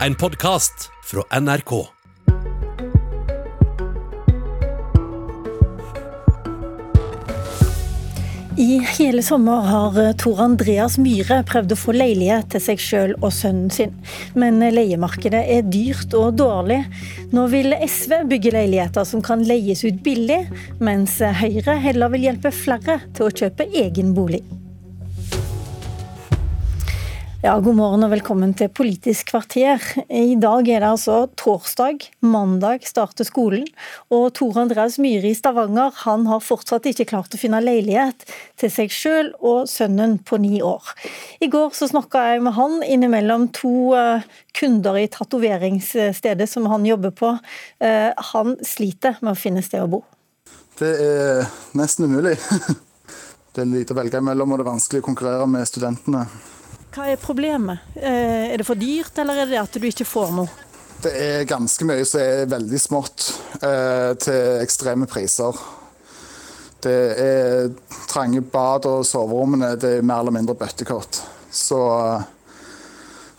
En podkast fra NRK. I hele sommer har eh, Tor Andreas Myhre prøvd å få leilighet til seg sjøl og sønnen sin. Men leiemarkedet er dyrt og dårlig. Nå vil SV bygge leiligheter som kan leies ut billig, mens Høyre heller vil hjelpe flere til å kjøpe egen bolig. Ja, God morgen og velkommen til Politisk kvarter. I dag er det altså torsdag. Mandag starter skolen. Og Tor Andreas Myhre i Stavanger han har fortsatt ikke klart å finne leilighet til seg sjøl og sønnen på ni år. I går så snakka jeg med han innimellom to eh, kunder i tatoveringsstedet som han jobber på. Eh, han sliter med å finne sted å bo. Det er nesten umulig. Det er lite å velge mellom, og det er vanskelig å konkurrere med studentene. Hva er problemet? Eh, er det for dyrt, eller er det at du ikke får noe? Det er ganske mye som er veldig smått eh, til ekstreme priser. Det er trange bad og soverommene det er mer eller mindre bøttekott. Så eh,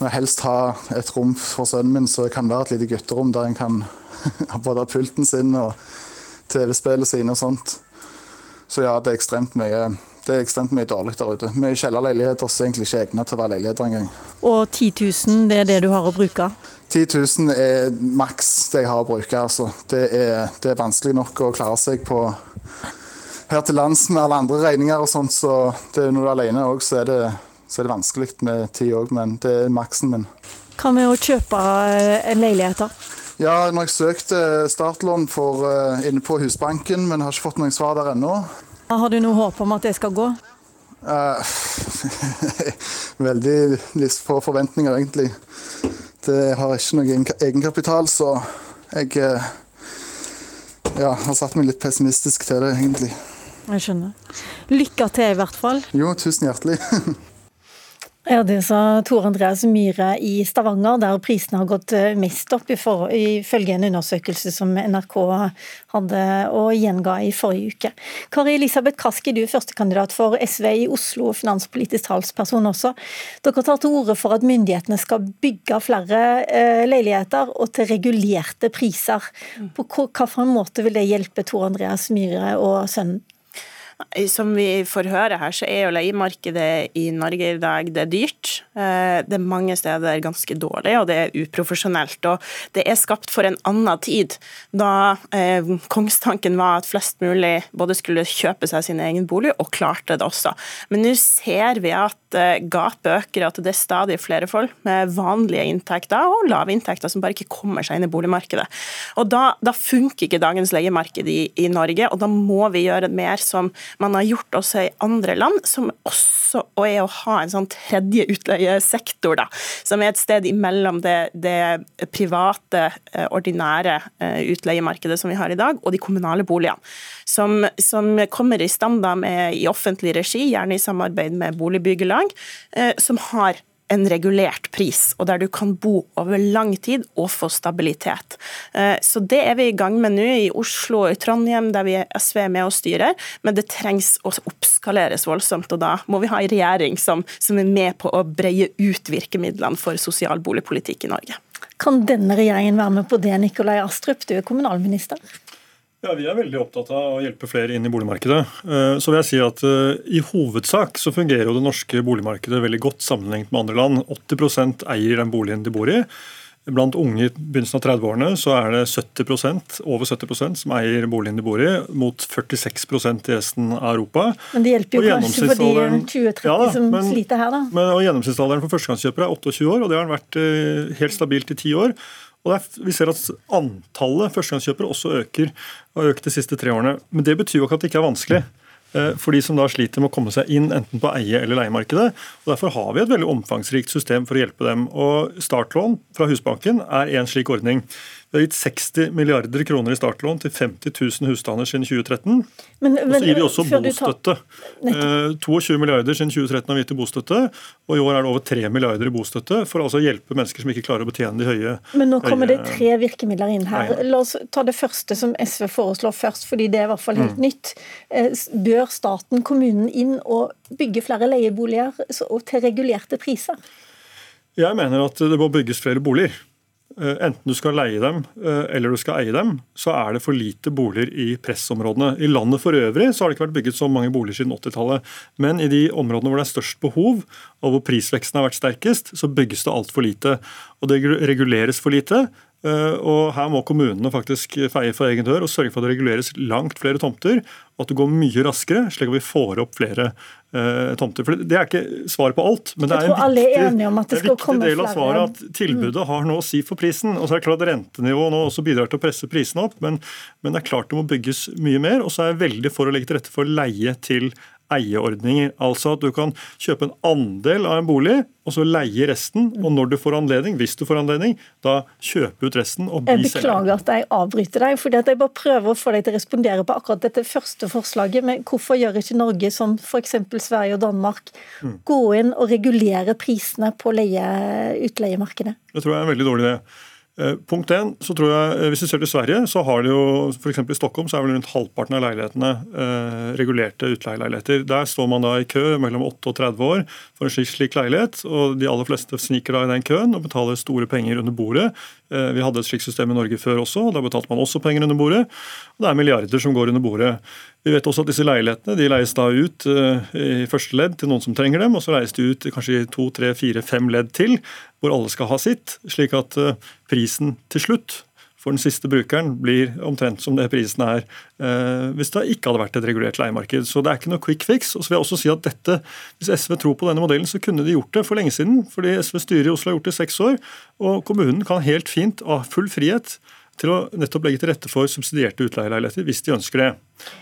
når jeg helst ha et rom for sønnen min, så kan det være et lite gutterom der en kan ha både pulten sin og TV-spillet sine og sånt. Så ja, det er ekstremt mye det er ekstremt mye dårlig der ute. Mye kjellerleiligheter som egentlig ikke er egnet til å være leiligheter engang. Og 10 000, det er det du har å bruke? 10 000 er maks det jeg har å bruke. Altså. Det, er, det er vanskelig nok å klare seg på her til lands med alle andre regninger og sånt, så det, når du er alene òg, så, det, så er det vanskelig med tid òg, men det er maksen min. Hva med å kjøpe eh, en leilighet, da? Ja, når jeg søkte startlån for, uh, inne på Husbanken, men har ikke fått noen svar der ennå. Har du noe håp om at det skal gå? Uh, veldig litt få forventninger, egentlig. Det har ikke noe egenkapital, så jeg uh, ja, har satt meg litt pessimistisk til det, egentlig. Jeg skjønner. Lykke til, i hvert fall. Jo, tusen hjertelig. Ja, Det sa Tor Andreas Myhre i Stavanger, der prisene har gått eh, mest opp, ifølge en undersøkelse som NRK hadde å gjenga i forrige uke. Kari Elisabeth Kaski, du er førstekandidat for SV i Oslo, finanspolitisk talsperson også. Dere tar til orde for at myndighetene skal bygge flere eh, leiligheter og til regulerte priser. På hvilken måte vil det hjelpe Tor Andreas Myhre og sønnen? Som vi får høre her, så er jo leiemarkedet i Norge i dag det er dyrt. Eh, det er mange steder ganske dårlig, og det er uprofesjonelt. Og det er skapt for en annen tid, da eh, kongstanken var at flest mulig både skulle kjøpe seg sin egen bolig, og klarte det også. Men nå ser vi at eh, gapet øker, at det er stadig flere folk med vanlige inntekter og lave inntekter som bare ikke kommer seg inn i boligmarkedet. Og Da, da funker ikke dagens leiemarked i, i Norge, og da må vi gjøre mer som man har gjort også i andre land, som også er å ha en sånn tredje utleiesektor, da, som er et sted imellom det, det private, eh, ordinære eh, utleiemarkedet som vi har i dag, og de kommunale boligene. Som, som kommer i stand da med, i offentlig regi, gjerne i samarbeid med boligbyggelag, eh, som har en regulert pris, og der du kan bo over lang tid og få stabilitet. Eh, så Det er vi i gang med nå i Oslo og i Trondheim, der vi SV er med og styrer, men det trengs å oppskaleres voldsomt. og Da må vi ha en regjering som, som er med på å breie ut virkemidlene for sosial boligpolitikk i Norge. Kan denne regjeringen være med på det, Nikolai Astrup, du er kommunalminister? Ja, Vi er veldig opptatt av å hjelpe flere inn i boligmarkedet. Eh, så vil jeg si at eh, I hovedsak så fungerer jo det norske boligmarkedet veldig godt sammenlignet med andre land. 80 eier den boligen de bor i. Blant unge i begynnelsen av 30-årene så er det 70% over 70% som eier boligen de bor i, mot 46% i resten av Europa. Men det hjelper jo kanskje for de 20-30 ja, som men, sliter her, da. Men, og Gjennomsnittsalderen for førstegangskjøpere er 28 år, og det har den vært eh, helt stabilt i 10 år. Og Vi ser at antallet førstegangskjøpere også øker, og har økt de siste tre årene. Men det betyr jo ikke at det ikke er vanskelig eh, for de som da sliter med å komme seg inn enten på eie- eller leiemarkedet. Og Derfor har vi et veldig omfangsrikt system for å hjelpe dem. Og Startlån fra Husbanken er en slik ordning. Vi har gitt 60 milliarder kroner i startlån til 50 000 husstander siden 2013. Men, og så gir vi også bostøtte. Tar... 22 eh, milliarder siden 2013 har vi gitt til bostøtte, og i år er det over 3 milliarder i bostøtte for å altså hjelpe mennesker som ikke klarer å betjene de høye Men nå kommer det tre virkemidler inn her. La oss ta det første som SV foreslår først, fordi det er i hvert fall helt mm. nytt. Eh, bør staten, kommunen, inn og bygge flere leieboliger til regulerte priser? Jeg mener at det må bygges flere boliger. Eh, enten du skal leie dem eh, eller du skal eie dem, så er det for lite boliger i pressområdene. I landet for øvrig så har det ikke vært bygget så mange boliger siden 80-tallet. Men i de områdene hvor det er størst behov, og hvor prisveksten har vært sterkest, så bygges det altfor lite. Og det reguleres for lite. Eh, og Her må kommunene faktisk feie for egen dør og sørge for at det reguleres langt flere tomter, og at det går mye raskere, slik at vi får opp flere uh, tomter. For Det er ikke svaret på alt, men det er en viktig, er viktig del av svaret at tilbudet har noe å si for prisen. Og så er det klart Rentenivået nå også bidrar til å presse prisene opp, men, men det er klart det må bygges mye mer. Og så er jeg veldig for å legge til rette for leie til eieordninger. Altså at du kan kjøpe en andel av en bolig, og så leie resten. Og når du får anledning, hvis du får anledning, da kjøpe ut resten og bli selger. Jeg beklager at jeg avbryter deg, fordi jeg bare prøver å få deg til å respondere på akkurat dette første forslaget. Men hvorfor gjør ikke Norge som f.eks. Sverige og Danmark, mm. gå inn og regulere prisene på leie, utleiemarkedet? Det tror jeg er en veldig dårlig idé. Eh, punkt 1, så tror jeg, eh, Hvis du ser til Sverige, så har de jo f.eks. i Stockholm så er vel rundt halvparten av leilighetene eh, regulerte utleieleiligheter. Der står man da i kø mellom 8 og 30 år for en slik, slik leilighet. og De aller fleste sniker da i den køen og betaler store penger under bordet. Eh, vi hadde et slikt system i Norge før også, og da betalte man også penger under bordet. og Det er milliarder som går under bordet. Vi vet også at disse leilighetene de leies da ut eh, i første ledd til noen som trenger dem, og så leies de ut kanskje i to, tre, fire, fem ledd til, hvor alle skal ha sitt. Slik at eh, prisen til slutt for den siste brukeren blir omtrent som det prisen er eh, hvis det ikke hadde vært et regulert leiemarked. Så det er ikke noe quick fix. Og så vil jeg også si at dette, Hvis SV tror på denne modellen, så kunne de gjort det for lenge siden. Fordi SV styrer i Oslo har gjort det i seks år. Og kommunen kan helt fint ha full frihet til å nettopp legge til rette for subsidierte utleieleiligheter hvis de ønsker det.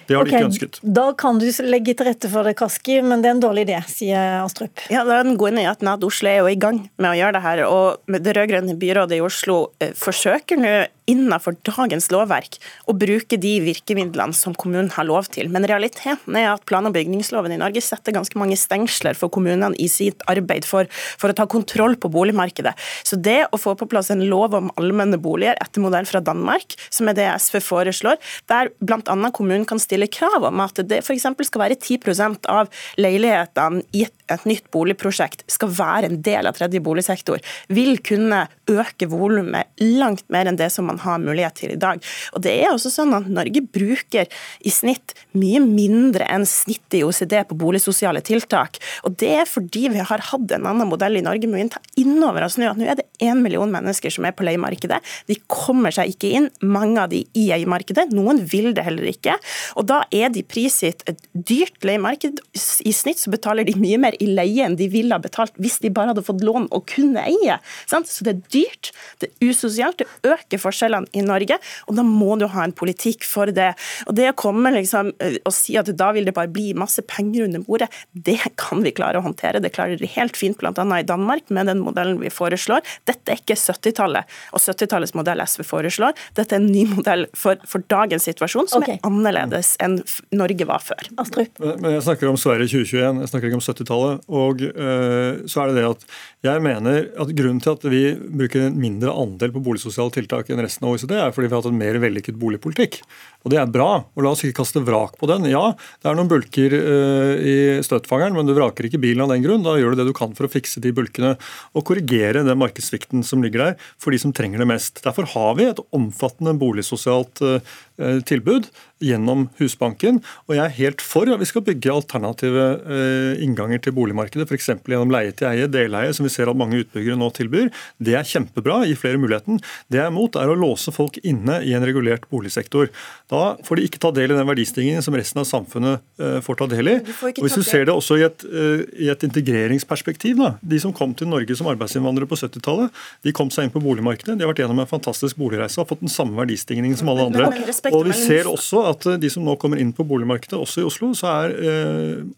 Det har de ikke ønsket. Da kan du legge til rette for det, Kaski, men det er en dårlig idé, sier Astrup. Ja, Den gode nyheten er at Oslo er jo i gang med å gjøre det her. og Det rød-grønne byrådet i Oslo eh, forsøker nå innenfor dagens lovverk å bruke de virkemidlene som kommunen har lov til. Men realiteten er at plan- og bygningsloven i Norge setter ganske mange stengsler for kommunene i sitt arbeid for, for å ta kontroll på boligmarkedet. Så det å få på plass en lov om allmenne boliger etter modell fra Danmark, som er det SV foreslår, der bl.a. kommunen kan stille krav om at det f.eks. skal være 10% av leilighetene i et, et nytt boligprosjekt skal være en del av tredje boligsektor, vil kunne øke volumet langt mer enn det som man har mulighet til i dag. Og det er også sånn at Norge bruker i snitt mye mindre enn snittet i OCD på boligsosiale tiltak. Og det er fordi vi har hatt en annen modell i Norge. Men vi tar inn over oss nå at nå er det én million mennesker som er på leiemarkedet. De kommer seg ikke inn, mange av de i eiemarkedet. Noen vil det heller ikke. Og da er de prisgitt et dyrt leiemarked. I snitt så betaler de mye mer i leie enn de ville ha betalt hvis de bare hadde fått lån og kunne eie. Sant? Så det er dyrt, det er usosialt, det øker forskjellene i Norge, og da må du ha en politikk for det. Og det å komme liksom, eh, og si at da vil det bare bli masse penger under bordet, det kan vi klare å håndtere. Det klarer de helt fint bl.a. i Danmark med den modellen vi foreslår. Dette er ikke 70-tallet og 70-tallets modell SV foreslår. Dette er en ny modell for, for dagens situasjon, som okay. er annerledes annerledes enn Norge var før. Astrup? Men Jeg snakker om Sverige 2021, jeg snakker ikke om 70-tallet. Og øh, så er det det at jeg mener at grunnen til at vi bruker en mindre andel på boligsosiale tiltak enn resten av OECD, er fordi vi har hatt en mer vellykket boligpolitikk. Og det er bra. og La oss ikke kaste vrak på den. Ja, det er noen bulker uh, i støtfangeren, men du vraker ikke bilen av den grunn. Da gjør du det du kan for å fikse de bulkene og korrigere den markedssvikten som ligger der for de som trenger det mest. Derfor har vi et omfattende boligsosialt uh, tilbud gjennom Husbanken. Og jeg er helt for at vi skal bygge alternative uh, innganger til boligmarkedet, f.eks. gjennom leie til eie, deleie, som vi ser at mange utbyggere nå tilbyr. Det er kjempebra, gir flere muligheten. Det jeg er imot, er å låse folk inne i en regulert boligsektor. Da får de ikke ta del i den verdistigningen som resten av samfunnet uh, får ta del i. Og Hvis du ser det også i et, i et integreringsperspektiv, da. de som kom til Norge som arbeidsinnvandrere på 70-tallet, de kom seg inn på boligmarkedet. De har vært gjennom en fantastisk boligreise og har fått den samme verdistigningen som alle andre. Og vi ser også at uh, de som nå kommer inn på boligmarkedet, også i Oslo, så er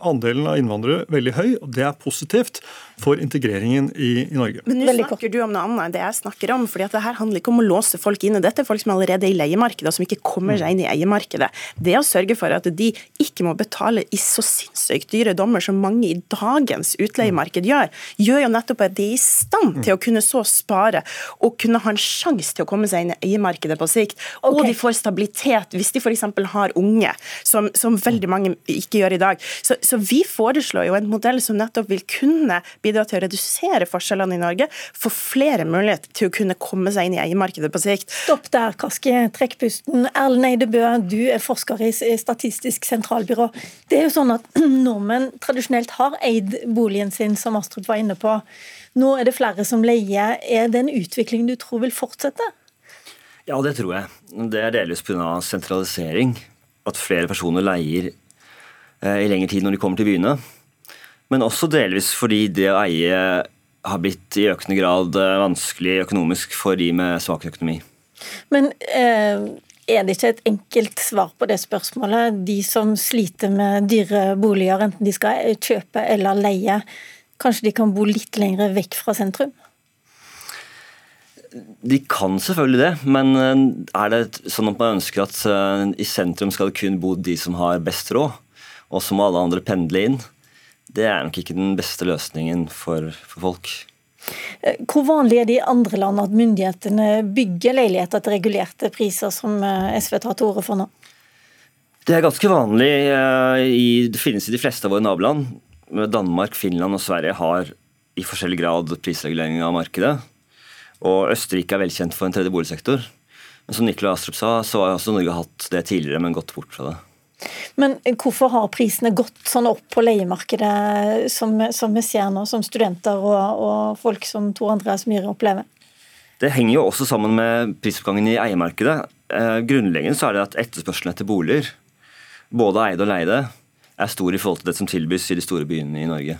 andelen av innvandrere veldig høy. og Det er positivt for integreringen i, i Norge. Men nå snakker du om noe annet enn det jeg snakker om. fordi at det her handler ikke om å låse folk inne. Dette er folk som allerede er i leiemarkedet, og som ikke kommer seg inn i eiemarkedet. Det å sørge for at de ikke må betale i så sinnssykt dyre dommer som mange i dagens utleiemarked gjør, gjør jo nettopp at de er i stand til å kunne så spare og kunne ha en sjanse til å komme seg inn i eiemarkedet på sikt. Og okay. de får stabilitet hvis de f.eks. har unge, som, som, veldig mange ikke gjør i dag. Så, så vi foreslår jo en modell som nettopp vil kunne bidra til å redusere forskjellene i Norge, få flere mulighet til å kunne komme seg inn i eiemarkedet på sikt. Stopp der, Kaski. Trekk pusten. Erlend Eide Bø, du er forsker i Statistisk sentralbyrå. Det er jo sånn at nordmenn tradisjonelt har eid boligen sin, som Astrup var inne på. Nå er det flere som leier. Er det en utvikling du tror vil fortsette? Ja, det tror jeg. Det er delvis pga. sentralisering. At flere personer leier eh, i lengre tid når de kommer til byene. Men også delvis fordi det å eie har blitt i økende grad eh, vanskelig økonomisk for de med svak økonomi. Men eh, er det ikke et enkelt svar på det spørsmålet? De som sliter med dyre boliger, enten de skal kjøpe eller leie, kanskje de kan bo litt lenger vekk fra sentrum? De kan selvfølgelig det, men eh, er det sånn at man ønsker at eh, i sentrum skal det kun bo de som har best råd, og så må alle andre pendle inn? Det er nok ikke den beste løsningen for, for folk. Eh, hvor vanlig er det i andre land at myndighetene bygger leiligheter til regulerte priser, som SV tar til orde for nå? Det er ganske vanlig. Det finnes i de fleste av våre naboland. Danmark, Finland og Sverige har i forskjellig grad prisregulering av markedet. Og Østerrike er velkjent for en tredje boligsektor. Men som Nikolai Astrup sa, så har også Norge hatt det tidligere, men gått bort fra det. Men hvorfor har prisene gått sånn opp på leiemarkedet som, som vi ser nå, som studenter og, og folk som Tor Andreas Myhre opplever? Det henger jo også sammen med prisoppgangen i eiemarkedet. Eh, grunnleggende så er det at etterspørselen etter boliger, både eide og leide, er stor i forhold til det som tilbys i de store byene i Norge.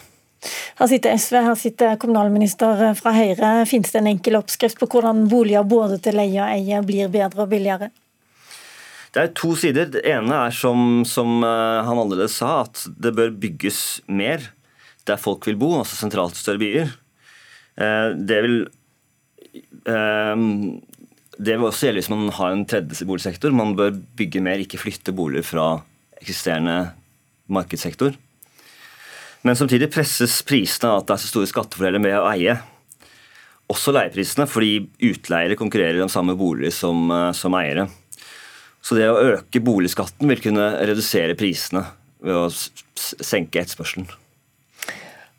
Her sitter SV, her sitter kommunalminister fra Høyre. Finnes det en enkel oppskrift på hvordan boliger både til leie og eie blir bedre og billigere? Det er to sider. Det ene er som, som eh, han allerede sa, at det bør bygges mer der folk vil bo, altså sentralt større byer. Eh, det vil eh, det vil også gjelde hvis man har en tredje boligsektor. Man bør bygge mer, ikke flytte boliger fra eksisterende markedssektor. Men samtidig presses prisene av at det er så store skattefordeler med å eie. Også leieprisene, fordi utleiere konkurrerer om samme bolig som, eh, som eiere. Så det å øke boligskatten vil kunne redusere prisene ved å senke etterspørselen.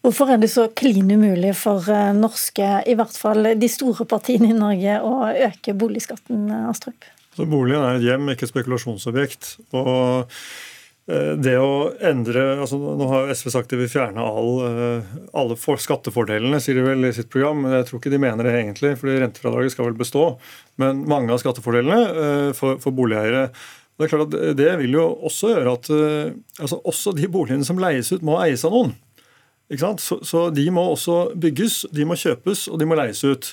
Hvorfor er det så klin umulig for eh, norske, i hvert fall de store partiene i Norge, å øke boligskatten, Astrup? Så boligen er et hjem, ikke et spekulasjonsobjekt. og Eh, det å endre altså Nå har SV sagt de vil fjerne all, eh, alle skattefordelene, sier de vel i sitt program. men Jeg tror ikke de mener det egentlig, fordi rentefradraget skal vel bestå. Men mange av skattefordelene eh, for, for boligeiere det er klart at det vil jo også gjøre at altså også de boligene som leies ut, må eies av noen. Så, så, de må også bygges, de må kjøpes og de må leies ut.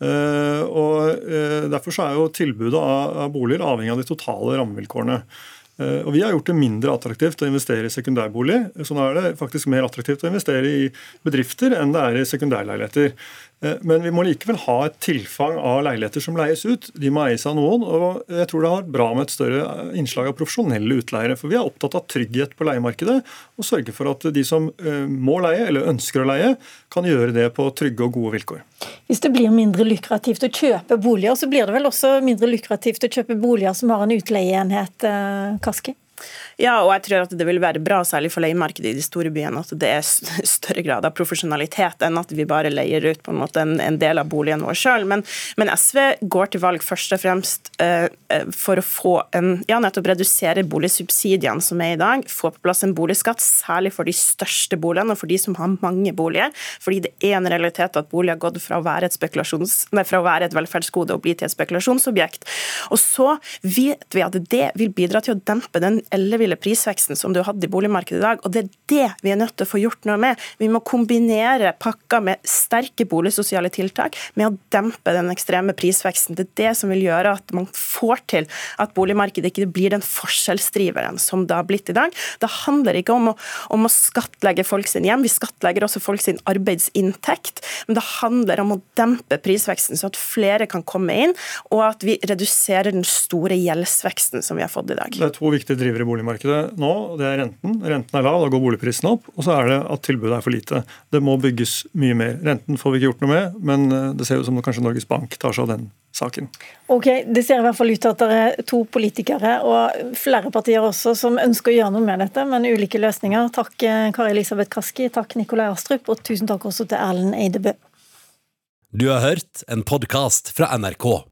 og Derfor er jo tilbudet av boliger avhengig av de totale rammevilkårene. Eh, og Vi har gjort det mindre attraktivt å investere i sekundærbolig. Så nå er det faktisk mer attraktivt å investere i bedrifter enn det er i sekundærleiligheter. Eh, men vi må likevel ha et tilfang av leiligheter som leies ut. De må eies av noen. og Jeg tror det har bra med et større innslag av profesjonelle utleiere. For vi er opptatt av trygghet på leiemarkedet og sørge for at de som eh, må leie, eller ønsker å leie, kan gjøre det på trygge og gode vilkår. Hvis det blir mindre lukrativt å kjøpe boliger, så blir det vel også mindre lukrativt å kjøpe boliger som har en utleieenhet, eh, Kaski? Ja, og jeg tror at det vil være bra, særlig for leiemarkedet i de store byene, at det er større grad av profesjonalitet enn at vi bare leier ut på en måte en, en del av boligen vår sjøl. Men, men, SV går til valg først og fremst eh, for å få en, ja, nettopp redusere boligsubsidiene som er i dag, få på plass en boligskatt, særlig for de største boligene og for de som har mange boliger. Fordi det er en realitet at bolig har gått fra å være et, nei, fra å være et velferdsgode og bli til et spekulasjonsobjekt. Og så vet vi at det vil bidra til å dempe den elleville prisveksten som du hadde i boligmarkedet i dag. Og det er det vi er nødt til å få gjort noe med. Vi må kombinere pakker med sterke boligsosiale tiltak med å dempe den ekstreme prisveksten. Det er det som vil gjøre at man får til at boligmarkedet ikke blir den forskjellsdriveren som det har blitt i dag. Det handler ikke om å, om å skattlegge folk sin hjem, vi skattlegger også folk sin arbeidsinntekt. Men det handler om å dempe prisveksten, så at flere kan komme inn, og at vi reduserer den store gjeldsveksten som vi har fått i dag. Det er to viktige driver i boligmarkedet nå, det er renten. Renten er lav, da går boligprisene opp. Og så er det at tilbudet er for lite. Det må bygges mye mer. Renten får vi ikke gjort noe med, men eh, det ser ut som kanskje Norges Bank tar seg av den saken. Ok, Det ser i hvert fall ut til at det er to politikere, og flere partier også, som ønsker å gjøre noe med dette, men ulike løsninger. Takk Kari Elisabeth Kaski, takk Nikolai Astrup, og tusen takk også til Erlend Eidebø. Du har hørt en podkast fra NRK.